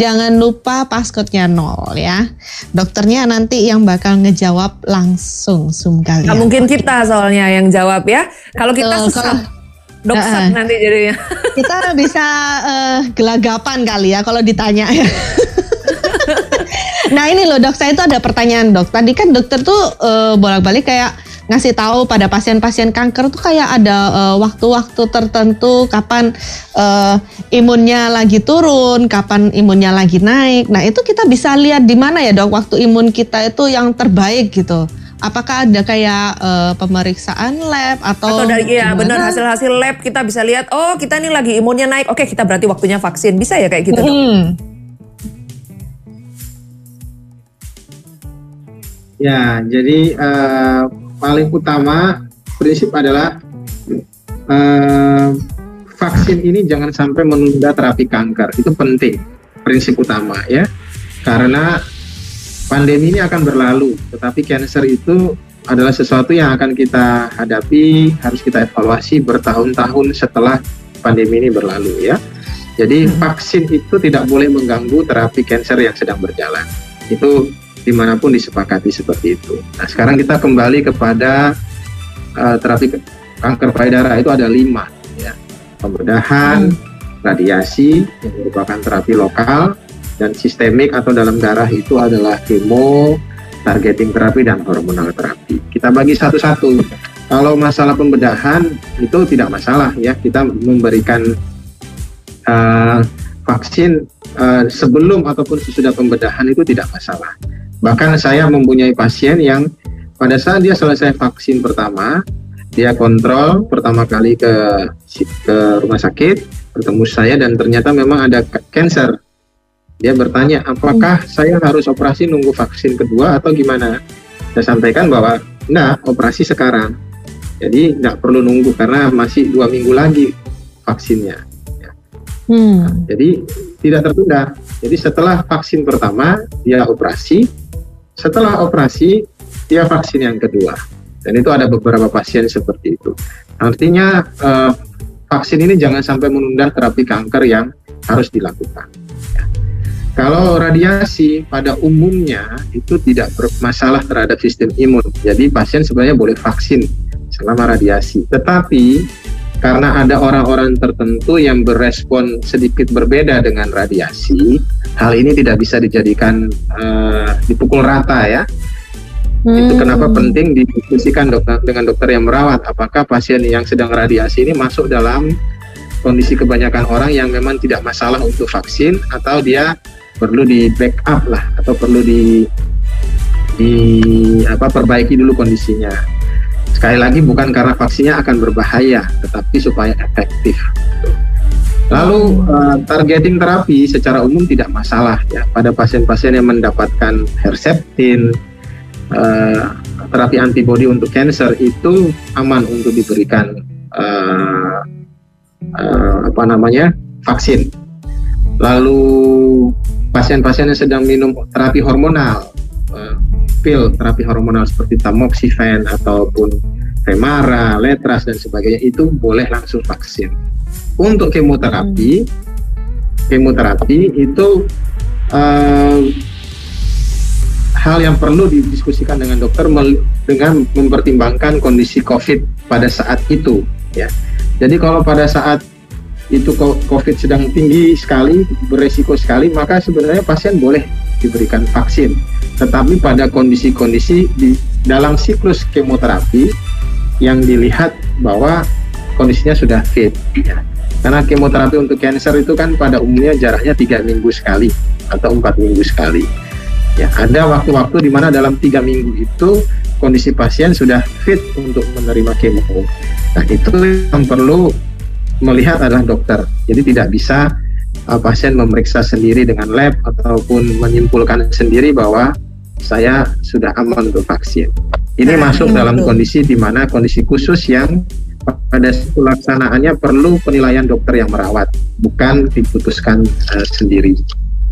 jangan lupa passcode-nya 0 ya dokternya nanti yang bakal ngejawab langsung Zoom kalian Nggak mungkin kita soalnya yang jawab ya. Kalau kita sesat, kalau- doksat Heeh. nanti jadinya. kita bisa eh, gelagapan kali ya kalau ditanya ya. nah ini loh dok, saya itu ada pertanyaan dok. Tadi kan dokter tuh eh, bolak-balik kayak ngasih tahu pada pasien-pasien kanker tuh kayak ada eh, waktu-waktu tertentu kapan eh, imunnya lagi turun, kapan imunnya lagi naik. Nah itu kita bisa lihat di mana ya dok waktu imun kita itu yang terbaik gitu. Apakah ada kayak eh, pemeriksaan lab atau Atau dari ya benar hasil-hasil lab kita bisa lihat oh kita nih lagi imunnya naik. Oke, kita berarti waktunya vaksin. Bisa ya kayak gitu, Dok? Hmm. Ya, jadi eh, paling utama prinsip adalah eh, vaksin ini jangan sampai menunda terapi kanker. Itu penting, prinsip utama ya. Karena pandemi ini akan berlalu, tetapi cancer itu adalah sesuatu yang akan kita hadapi, harus kita evaluasi bertahun-tahun setelah pandemi ini berlalu ya. Jadi vaksin itu tidak boleh mengganggu terapi cancer yang sedang berjalan. Itu di mana pun disepakati seperti itu. Nah sekarang kita kembali kepada uh, terapi ke- kanker payudara itu ada lima ya pembedahan, radiasi yang merupakan terapi lokal dan sistemik atau dalam darah itu adalah kemo, targeting terapi dan hormonal terapi. Kita bagi satu-satu. Kalau masalah pembedahan itu tidak masalah ya kita memberikan uh, vaksin uh, sebelum ataupun sesudah pembedahan itu tidak masalah. Bahkan saya mempunyai pasien yang pada saat dia selesai vaksin pertama, dia kontrol pertama kali ke ke rumah sakit, bertemu saya dan ternyata memang ada cancer. Dia bertanya, apakah saya harus operasi nunggu vaksin kedua atau gimana? Saya sampaikan bahwa, enggak, operasi sekarang. Jadi nggak perlu nunggu karena masih dua minggu lagi vaksinnya. Hmm. Jadi tidak tertunda. Jadi setelah vaksin pertama dia operasi, setelah operasi dia vaksin yang kedua. Dan itu ada beberapa pasien seperti itu. Artinya eh, vaksin ini jangan sampai menunda terapi kanker yang harus dilakukan. Ya. Kalau radiasi pada umumnya itu tidak bermasalah terhadap sistem imun. Jadi pasien sebenarnya boleh vaksin selama radiasi. Tetapi karena ada orang-orang tertentu yang berespon sedikit berbeda dengan radiasi, hal ini tidak bisa dijadikan eh, dipukul rata ya. Itu kenapa penting didiskusikan dokter dengan dokter yang merawat apakah pasien yang sedang radiasi ini masuk dalam kondisi kebanyakan orang yang memang tidak masalah untuk vaksin atau dia perlu di backup lah atau perlu di di apa perbaiki dulu kondisinya. Sekali lagi bukan karena vaksinnya akan berbahaya, tetapi supaya efektif. Lalu eh, targeting terapi secara umum tidak masalah ya pada pasien-pasien yang mendapatkan Herceptin, eh, terapi antibodi untuk cancer itu aman untuk diberikan eh, apa namanya vaksin. Lalu pasien-pasien yang sedang minum terapi hormonal, eh, pil terapi hormonal seperti tamoxifen ataupun Femara, Letras dan sebagainya itu boleh langsung vaksin. Untuk kemoterapi, kemoterapi itu eh, hal yang perlu didiskusikan dengan dokter dengan mempertimbangkan kondisi COVID pada saat itu. Ya, jadi kalau pada saat itu COVID sedang tinggi sekali, beresiko sekali, maka sebenarnya pasien boleh diberikan vaksin. Tetapi pada kondisi-kondisi di dalam siklus kemoterapi yang dilihat bahwa kondisinya sudah fit. ya. Karena kemoterapi untuk cancer itu kan pada umumnya jaraknya tiga minggu sekali atau empat minggu sekali. Ya, ada waktu-waktu di mana dalam tiga minggu itu kondisi pasien sudah fit untuk menerima kemo. Nah itu yang perlu melihat adalah dokter. Jadi tidak bisa uh, pasien memeriksa sendiri dengan lab ataupun menyimpulkan sendiri bahwa saya sudah aman untuk vaksin. Ini Nah, masuk betul. dalam kondisi di mana kondisi khusus yang pada pelaksanaannya perlu penilaian dokter yang merawat, bukan diputuskan uh, sendiri.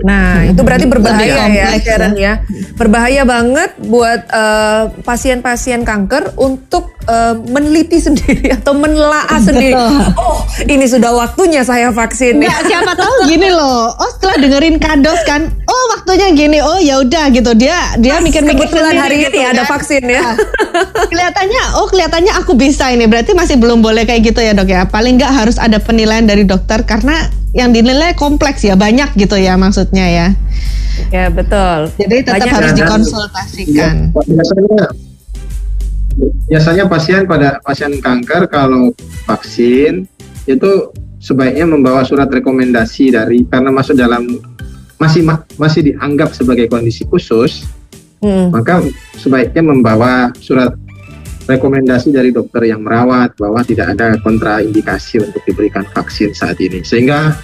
Nah, itu berarti berbahaya ya, Sharon ya. Berbahaya banget buat eh, pasien-pasien kanker untuk eh, meneliti sendiri atau menelaah sendiri. Oh, ini sudah waktunya saya vaksin. Nggak, siapa tahu gini loh. Oh setelah dengerin kados kan, oh waktunya gini. Oh ya udah gitu. Dia dia mikir-mikir Kebetulan hari gitu ini ada kan. vaksin ya. Ah, kelihatannya, oh kelihatannya aku bisa ini. Berarti masih belum boleh kayak gitu ya dok ya. Paling nggak harus ada penilaian dari dokter karena yang dinilai kompleks ya banyak gitu ya maksudnya ya. Ya betul. Jadi tetap Banyak harus dikonsultasikan. Ya, biasanya biasanya pasien pada pasien kanker kalau vaksin itu sebaiknya membawa surat rekomendasi dari karena masuk dalam masih ma- masih dianggap sebagai kondisi khusus Hmm. maka sebaiknya membawa surat rekomendasi dari dokter yang merawat bahwa tidak ada kontraindikasi untuk diberikan vaksin saat ini sehingga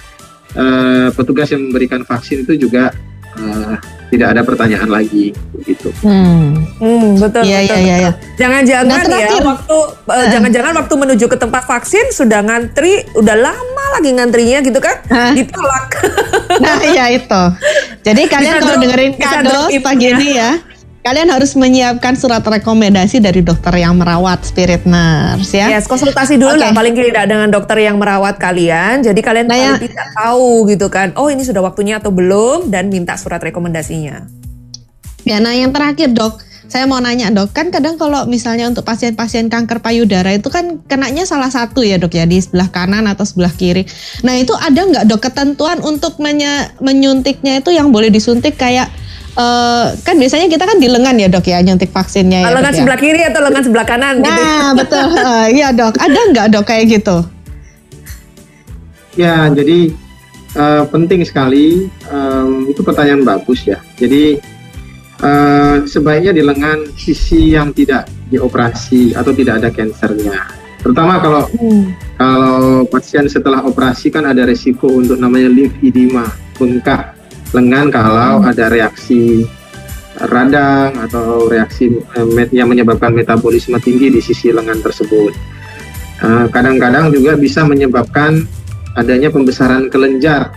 eh, petugas yang memberikan vaksin itu juga eh, tidak ada pertanyaan lagi begitu. Hmm. Hmm, betul. Iya betul, iya iya. iya. Jangan-jangan Nah, ya terakhir. waktu eh, jangan-jangan waktu menuju ke tempat vaksin sudah ngantri, udah lama lagi ngantrinya gitu kan? Hah? Ditolak. Nah iya itu. Jadi kalian Bisa kalau dengerin in, pagi ini ya, kalian harus menyiapkan surat rekomendasi dari dokter yang merawat spirit nurse ya. Yes, konsultasi dulu Oke. lah paling tidak dengan dokter yang merawat kalian. Jadi kalian Nah, paling ya- tidak tahu gitu kan. Oh, ini sudah waktunya atau belum dan minta surat rekomendasinya. Ya, nah yang terakhir dok, saya mau nanya dok, kan kadang kalau misalnya untuk pasien-pasien kanker payudara itu kan kenanya salah satu ya dok ya di sebelah kanan atau sebelah kiri. Nah itu ada nggak dok ketentuan untuk menye- menyuntiknya itu yang boleh disuntik kayak eh, kan biasanya kita kan di lengan ya dok ya nyuntik vaksinnya ya. lengan dok, ya? sebelah kiri atau lengan sebelah kanan gitu. Nah betul, Eh, iya dok. Ada nggak dok kayak gitu? Ya, jadi eh, penting sekali em, itu pertanyaan bagus ya. Jadi eh, sebaiknya di lengan sisi yang tidak dioperasi atau tidak ada kansernya. Terutama kalau kalau pasien setelah operasi kan ada resiko untuk namanya lymphedema, bengkak lengan kalau ada reaksi radang atau reaksi eh, met- yang menyebabkan metabolisme tinggi di sisi lengan tersebut. Eh, Kadang-kadang juga bisa menyebabkan adanya pembesaran kelenjar.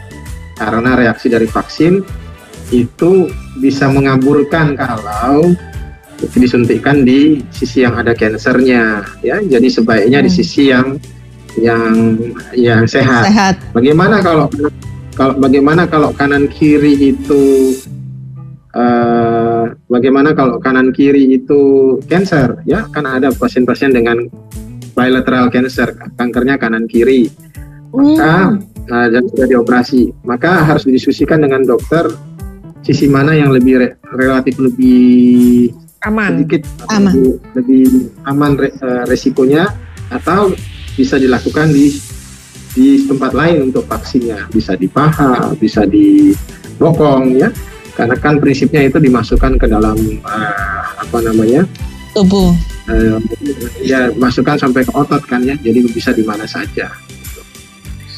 Karena reaksi dari vaksin itu bisa mengaburkan kalau disuntikkan di sisi yang ada kansernya ya. Jadi sebaiknya di sisi yang yang yang sehat. Sehat. bagaimana kalau kalau bagaimana kalau kanan kiri itu eh, bagaimana kalau kanan kiri itu cancer ya kan ada pasien-pasien dengan bilateral cancer kankernya kanan kiri maka nah, dan sudah dioperasi maka harus didiskusikan dengan dokter sisi mana yang lebih re- relatif lebih Aman. sedikit Aman. lebih, lebih aman re- eh, resikonya atau bisa dilakukan di di tempat lain untuk vaksinnya. Bisa di paha bisa di bokong ya. Karena kan prinsipnya itu dimasukkan ke dalam eh, apa namanya? Tubuh. eh, ya masukkan sampai ke otot kan ya. Jadi bisa di mana saja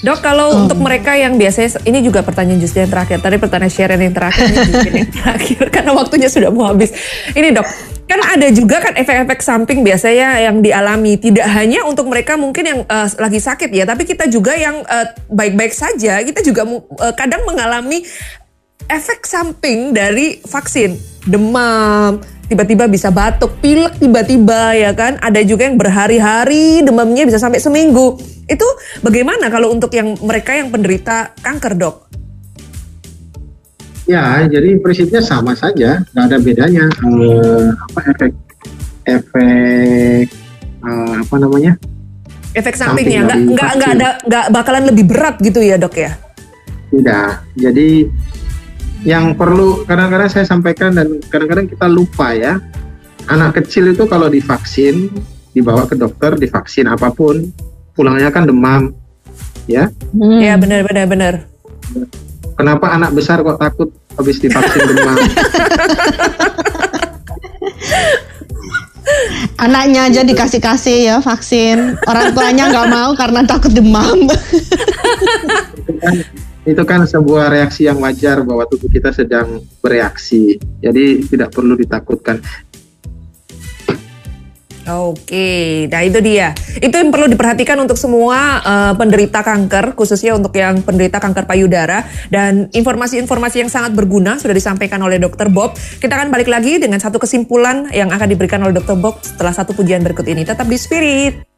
Dok, kalau Oh. untuk mereka yang biasanya ini juga pertanyaan justru yang terakhir. Tadi pertanyaan Sharon yang terakhir, ini yang terakhir karena waktunya sudah mau habis. Ini dok, kan ada juga kan efek-efek samping biasanya yang dialami. Tidak hanya untuk mereka mungkin yang eh, lagi sakit ya, tapi kita juga yang eh, baik-baik saja, kita juga eh, kadang mengalami efek samping dari vaksin. Demam, tiba-tiba bisa batuk, pilek tiba-tiba ya kan. Ada juga yang berhari-hari demamnya bisa sampai seminggu. Itu bagaimana kalau untuk yang mereka yang penderita kanker, Dok? Ya, jadi prinsipnya sama saja, nggak ada bedanya. Eh, apa efek efek eh, apa namanya Efek sampingnya Samping nggak nggak nggak ada nggak bakalan lebih berat gitu ya dok ya? Tidak. Jadi yang perlu kadang-kadang saya sampaikan dan kadang-kadang kita lupa ya. Anak kecil itu kalau divaksin, dibawa ke dokter, divaksin apa pun, pulangnya kan demam. Ya. Hmm. Iya benar benar benar. Kenapa anak besar kok takut habis divaksin demam? Anaknya aja dikasih-kasih ya vaksin. Orang tuanya nggak mau karena takut demam. Itu kan sebuah reaksi yang wajar bahwa tubuh kita sedang bereaksi. Jadi tidak perlu ditakutkan. Oke, nah itu dia. Itu yang perlu diperhatikan untuk semua eh, penderita kanker, khususnya untuk yang penderita kanker payudara. Dan informasi-informasi yang sangat berguna sudah disampaikan oleh Dr. Bob. Kita akan balik lagi dengan satu kesimpulan yang akan diberikan oleh Dr. Bob setelah satu pujian berikut ini. Tetap di Spirit.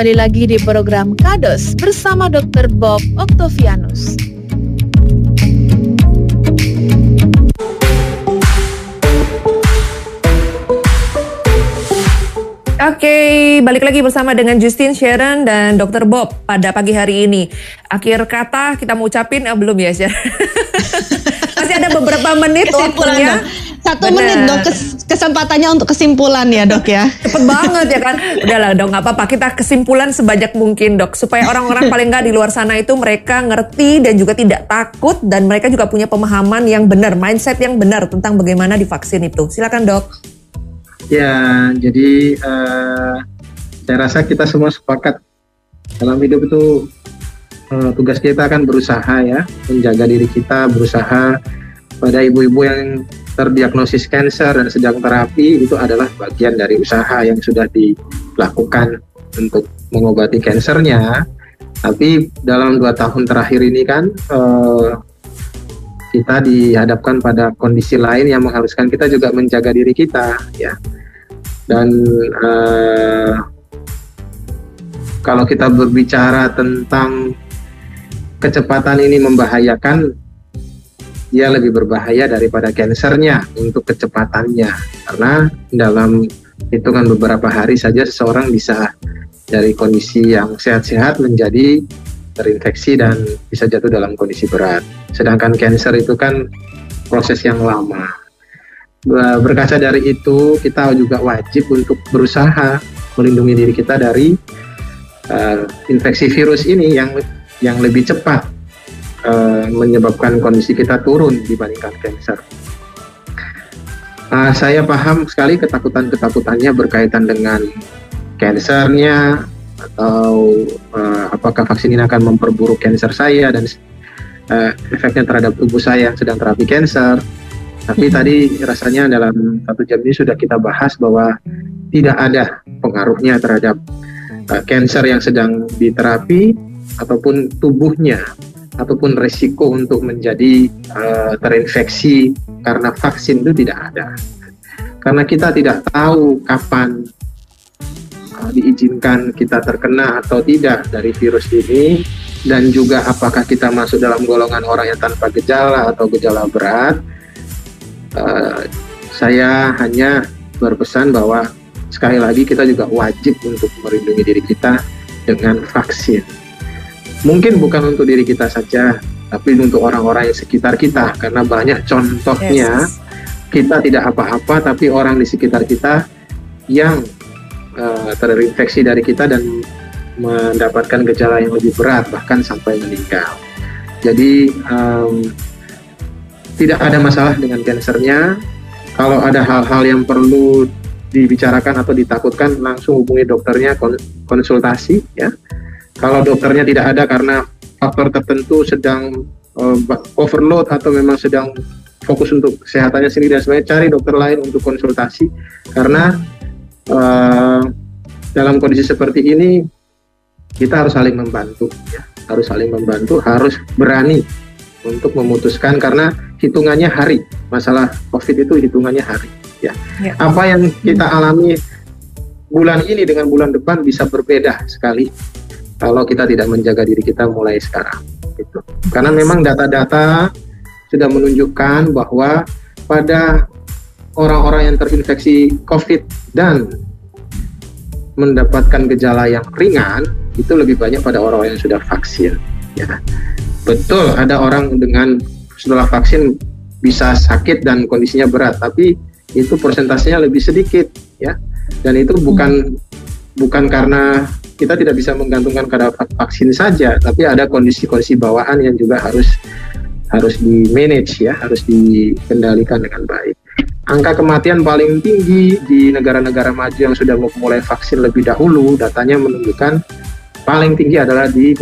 kembali lagi di program Kados bersama Dr. Bob Octavianus. Oke, okay, balik lagi bersama dengan Justin Sharon dan Dr. Bob pada pagi hari ini. Akhir kata kita mau ucapin, eh, belum ya Sharon? Masih ada beberapa menit waktunya dok. Satu Benar. menit dok kes- kesempatannya untuk kesimpulan ya dok ya. Cepet banget ya kan. Udahlah dong, nggak apa-apa. Kita kesimpulan sebanyak mungkin dok. Supaya orang-orang paling nggak di luar sana itu mereka ngerti dan juga tidak takut. Dan mereka juga punya pemahaman yang benar, mindset yang benar tentang bagaimana divaksin itu. Silakan dok. Ya, jadi eh, saya rasa kita semua sepakat dalam hidup itu eh, tugas kita akan berusaha ya menjaga diri kita, berusaha pada ibu-ibu yang terdiagnosis kanker dan sedang terapi itu adalah bagian dari usaha yang sudah dilakukan untuk mengobati kankernya. Tapi dalam dua tahun terakhir ini kan eh, kita dihadapkan pada kondisi lain yang mengharuskan kita juga menjaga diri kita ya dan eh, kalau kita berbicara tentang kecepatan ini membahayakan dia lebih berbahaya daripada kansernya untuk kecepatannya. Karena dalam hitungan beberapa hari saja seseorang bisa dari kondisi yang sehat-sehat menjadi terinfeksi dan bisa jatuh dalam kondisi berat. Sedangkan kanker itu kan proses yang lama. Ber- berkaca dari itu kita juga wajib untuk berusaha melindungi diri kita dari eh, infeksi virus ini yang yang lebih cepat eh, menyebabkan kondisi kita turun dibandingkan kanker. Ah, saya paham sekali ketakutan-ketakutannya berkaitan dengan kansernya atau eh, apakah vaksin ini akan memperburuk kanker saya dan eh, efeknya terhadap tubuh saya yang sedang terapi kanker. Tapi tadi rasanya dalam satu jam ini sudah kita bahas bahwa tidak ada pengaruhnya terhadap uh, cancer yang sedang diterapi ataupun tubuhnya ataupun resiko untuk menjadi uh, terinfeksi karena vaksin itu tidak ada. Karena kita tidak tahu kapan uh, diizinkan kita terkena atau tidak dari virus ini dan juga apakah kita masuk dalam golongan orang yang tanpa gejala atau gejala berat Uh, saya hanya berpesan bahwa sekali lagi kita juga wajib untuk melindungi diri kita dengan vaksin. Mungkin bukan untuk diri kita saja, tapi untuk orang-orang yang sekitar kita karena banyak contohnya Yes. kita tidak apa-apa tapi orang di sekitar kita yang uh, terinfeksi dari kita dan mendapatkan gejala yang lebih berat bahkan sampai meninggal. Jadi um, tidak ada masalah dengan kansernya. Kalau ada hal-hal yang perlu dibicarakan atau ditakutkan, langsung hubungi dokternya kon- konsultasi ya. Kalau dokternya tidak ada karena faktor tertentu sedang ba- overload atau memang sedang fokus untuk kesehatannya sendiri dan sebagainya, cari dokter lain untuk konsultasi karena eh, dalam kondisi seperti ini kita harus saling membantu ya, harus saling membantu, harus berani untuk memutuskan karena hitungannya hari masalah COVID itu hitungannya hari ya. Ya. Apa yang kita alami bulan ini dengan bulan depan bisa berbeda sekali kalau kita tidak menjaga diri kita mulai sekarang. Gitu. Karena memang data-data sudah menunjukkan bahwa pada orang-orang yang terinfeksi COVID dan mendapatkan gejala yang ringan itu lebih banyak pada orang yang sudah vaksin. Ya, betul ada orang dengan setelah vaksin bisa sakit dan kondisinya berat, tapi itu persentasenya lebih sedikit, ya. Dan itu bukan bukan karena kita tidak bisa menggantungkan pada vak- vaksin saja, tapi ada kondisi-kondisi bawaan yang juga harus harus di manage ya, harus dikendalikan dengan baik. Angka kematian paling tinggi di negara-negara maju yang sudah memulai vaksin lebih dahulu, datanya menunjukkan paling tinggi adalah di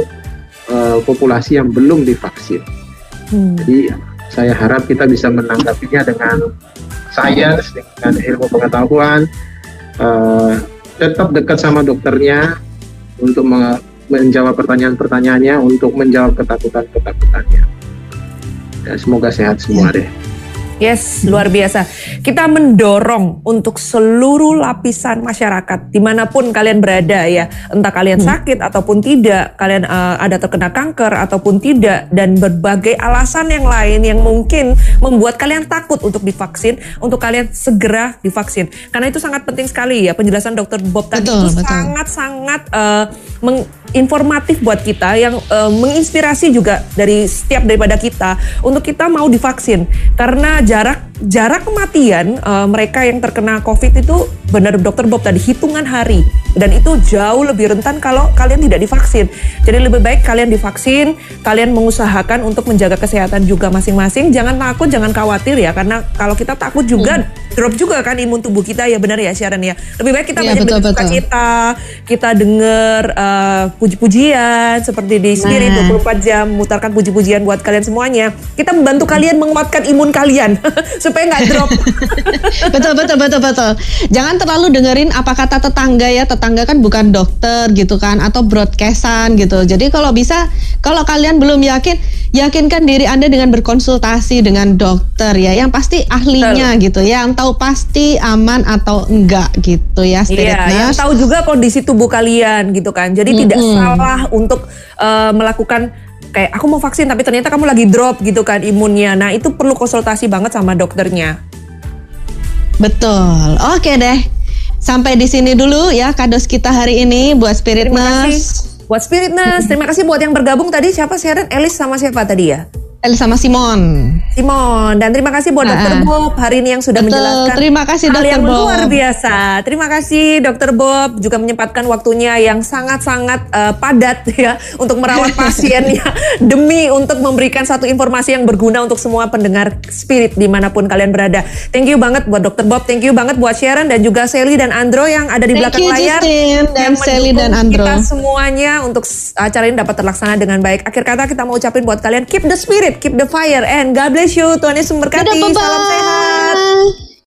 eh, populasi yang belum divaksin. Hmm. Jadi saya harap kita bisa menanggapinya dengan sains, dengan ilmu pengetahuan, eh, tetap dekat sama dokternya untuk me- menjawab pertanyaan-pertanyaannya, untuk menjawab ketakutan-ketakutannya. Ya, semoga sehat semua deh. Yes, luar biasa. Kita mendorong untuk seluruh lapisan masyarakat, di mana pun kalian berada ya, entah kalian sakit ataupun tidak, kalian eh, ada terkena kanker ataupun tidak, dan berbagai alasan yang lain yang mungkin membuat kalian takut untuk divaksin, untuk kalian segera divaksin. Karena itu sangat penting sekali ya. Penjelasan Dokter Bob tadi Betul, itu sangat-sangat eh, meng- informatif buat kita yang eh, menginspirasi juga dari setiap daripada kita untuk kita mau divaksin. Karena jarak jarak kematian eh, mereka yang terkena COVID itu benar dokter Bob tadi hitungan hari dan itu jauh lebih rentan kalau kalian tidak divaksin. Jadi lebih baik kalian divaksin, kalian mengusahakan untuk menjaga kesehatan juga masing-masing. Jangan takut, jangan khawatir ya karena kalau kita takut juga drop juga kan imun tubuh kita ya benar ya Sharon ya. Lebih baik kita Iya, banyak bersuka cita, kita dengar eh, puji-pujian seperti di Spirit Nah. 24 jam mutarkan puji-pujian buat kalian semuanya. Kita membantu kalian menguatkan imun kalian supaya nggak drop. betul betul betul betul. Jangan terlalu dengerin apa kata tetangga ya. Tetangga kan bukan dokter gitu kan atau broadcastan gitu. Jadi kalau bisa kalau kalian belum yakin, yakinkan diri Anda dengan berkonsultasi dengan dokter ya. Yang pasti ahlinya gitu ya. Yang tahu pasti aman atau enggak gitu ya Iya, yang tahu juga kondisi tubuh kalian gitu kan. Jadi tidak salah untuk eh, melakukan kayak aku mau vaksin tapi ternyata kamu lagi drop gitu kan imunnya. Nah, itu perlu konsultasi banget sama dokternya. Betul. Oke deh. Sampai di sini dulu ya kados kita hari ini buat Spirit Nurse. buat Spirit Nurse. Terima kasih buat yang bergabung tadi siapa Sharon, Elis sama siapa tadi ya? El sama Simon. Simon dan terima kasih buat Dokter. Bob hari ini yang sudah Betul, menjelaskan terima kasih, hal Dr. yang Bob. luar biasa. Terima kasih Dokter Bob juga menyempatkan waktunya yang sangat-sangat eh, padat ya untuk merawat pasiennya demi untuk memberikan satu informasi yang berguna untuk semua pendengar Spirit di mana pun kalian berada. Thank you banget buat Dokter Bob, thank you banget buat Sharon dan juga Sally dan Andro yang ada di Thank belakang you, layar Justin dan Sally dan Andro. Kita semuanya untuk acara ini dapat terlaksana dengan baik. Akhir kata kita mau ucapin buat kalian keep the spirit, keep the fire and God bless you. Tuhan Yesus memberkati. Dadah. Salam sehat.